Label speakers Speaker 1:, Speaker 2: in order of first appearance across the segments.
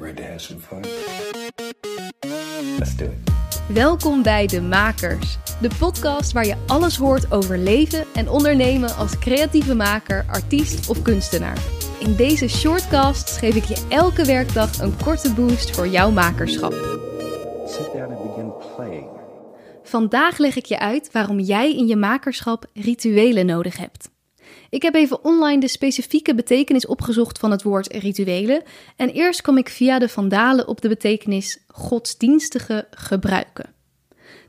Speaker 1: Ready to have some fun? Let's do it.
Speaker 2: Welkom bij De Makers, de podcast waar je alles hoort over leven en ondernemen als creatieve maker, artiest of kunstenaar. In deze shortcast geef ik je elke werkdag een korte boost voor jouw makerschap.
Speaker 1: Sit down and begin playing.
Speaker 2: Vandaag leg ik je uit waarom jij in je makerschap rituelen nodig hebt. Ik heb even online de specifieke betekenis opgezocht van het woord rituelen. En eerst kwam ik via de Vandalen op de betekenis godsdienstige gebruiken.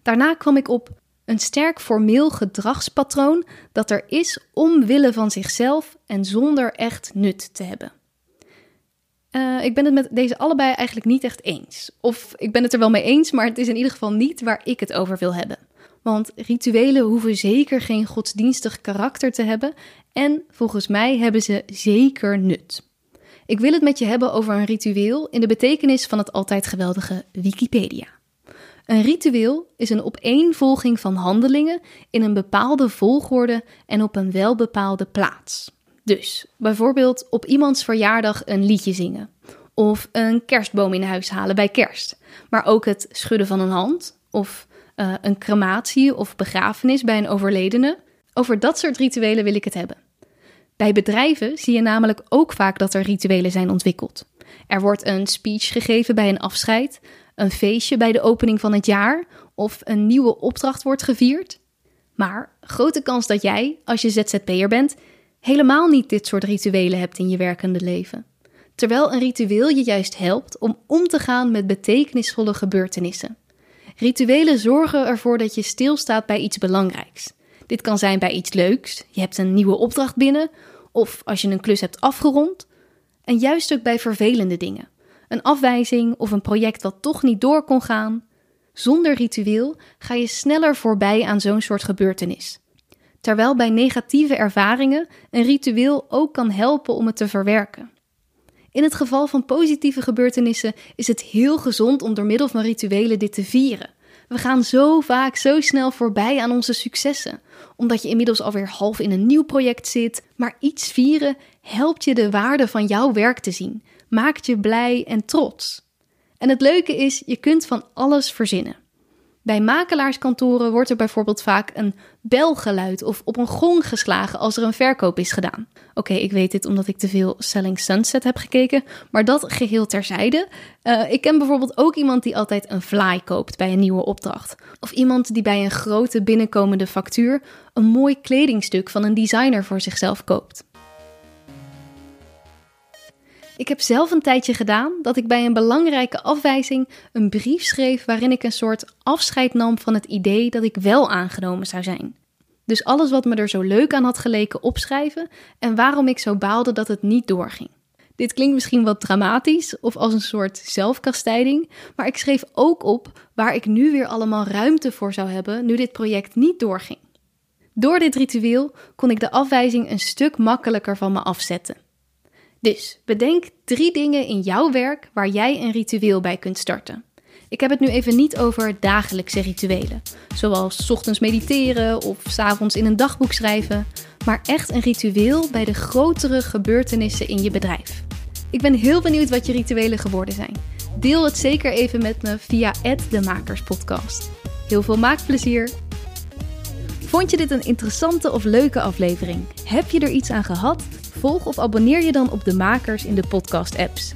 Speaker 2: Daarna kwam ik op een sterk formeel gedragspatroon dat er is omwille van zichzelf en zonder echt nut te hebben. Uh, ik ben het met deze allebei eigenlijk niet echt eens. Of ik ben het er wel mee eens, maar het is in ieder geval niet waar ik het over wil hebben. Want rituelen hoeven zeker geen godsdienstig karakter te hebben en volgens mij hebben ze zeker nut. Ik wil het met je hebben over een ritueel in de betekenis van het altijd geweldige Wikipedia. Een ritueel is een opeenvolging van handelingen in een bepaalde volgorde en op een welbepaalde plaats. Dus bijvoorbeeld op iemands verjaardag een liedje zingen, of een kerstboom in huis halen bij kerst, maar ook het schudden van een hand, of uh, een crematie of begrafenis bij een overledene. Over dat soort rituelen wil ik het hebben. Bij bedrijven zie je namelijk ook vaak dat er rituelen zijn ontwikkeld. Er wordt een speech gegeven bij een afscheid, een feestje bij de opening van het jaar of een nieuwe opdracht wordt gevierd. Maar grote kans dat jij, als je ZZP'er bent, helemaal niet dit soort rituelen hebt in je werkende leven. Terwijl een ritueel je juist helpt om om te gaan met betekenisvolle gebeurtenissen. Rituelen zorgen ervoor dat je stilstaat bij iets belangrijks. Dit kan zijn bij iets leuks, je hebt een nieuwe opdracht binnen, of als je een klus hebt afgerond. En juist ook bij vervelende dingen. Een afwijzing of een project wat toch niet door kon gaan. Zonder ritueel ga je sneller voorbij aan zo'n soort gebeurtenis. Terwijl bij negatieve ervaringen een ritueel ook kan helpen om het te verwerken. In het geval van positieve gebeurtenissen is het heel gezond om door middel van rituelen dit te vieren. We gaan zo vaak zo snel voorbij aan onze successen, omdat je inmiddels alweer half in een nieuw project zit. Maar iets vieren helpt je de waarde van jouw werk te zien, maakt je blij en trots. En het leuke is, je kunt van alles verzinnen. Bij makelaarskantoren wordt er bijvoorbeeld vaak een belgeluid of op een gong geslagen als er een verkoop is gedaan. Oké, ik weet dit omdat ik te veel Selling Sunset heb gekeken, maar dat geheel terzijde. Uh, ik ken bijvoorbeeld ook iemand die altijd een fly koopt bij een nieuwe opdracht. Of iemand die bij een grote binnenkomende factuur een mooi kledingstuk van een designer voor zichzelf koopt. Ik heb zelf een tijdje gedaan dat ik bij een belangrijke afwijzing een brief schreef waarin ik een soort afscheid nam van het idee dat ik wel aangenomen zou zijn. Dus alles wat me er zo leuk aan had geleken opschrijven en waarom ik zo baalde dat het niet doorging. Dit klinkt misschien wat dramatisch of als een soort zelfkastijding, maar ik schreef ook op waar ik nu weer allemaal ruimte voor zou hebben nu dit project niet doorging. Door dit ritueel kon ik de afwijzing een stuk makkelijker van me afzetten. Dus bedenk drie dingen in jouw werk waar jij een ritueel bij kunt starten. Ik heb het nu even niet over dagelijkse rituelen, zoals ochtends mediteren of s avonds in een dagboek schrijven, maar echt een ritueel bij de grotere gebeurtenissen in je bedrijf. Ik ben heel benieuwd wat je rituelen geworden zijn. Deel het zeker even met me via de Makerspodcast. Heel veel maakplezier! Vond je dit een interessante of leuke aflevering? Heb je er iets aan gehad? Volg of abonneer je dan op de makers in de podcast-apps.